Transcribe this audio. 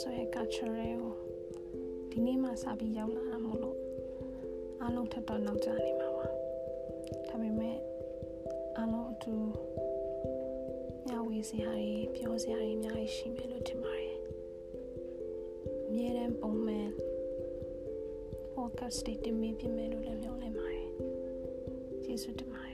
ဆိုရဲ့ culture ကိုဒီနေ့မှစပြီးရောက်လာတာမို့လို့အားလုံးထပ်တော့နောက်ကျနေမှာပါဒါပေမဲ့အားလုံးအတူညဝေးစရာတွေပြောစရာတွေအများကြီးရှိမယ်လို့ထင်ပါတယ်အမြဲတမ်းပုံမှန် podcast တွေတင်ပေးပြမယ်လို့လည်းပြောလိုက်ပါတယ်ကျေးဇူးတင်ပါတယ်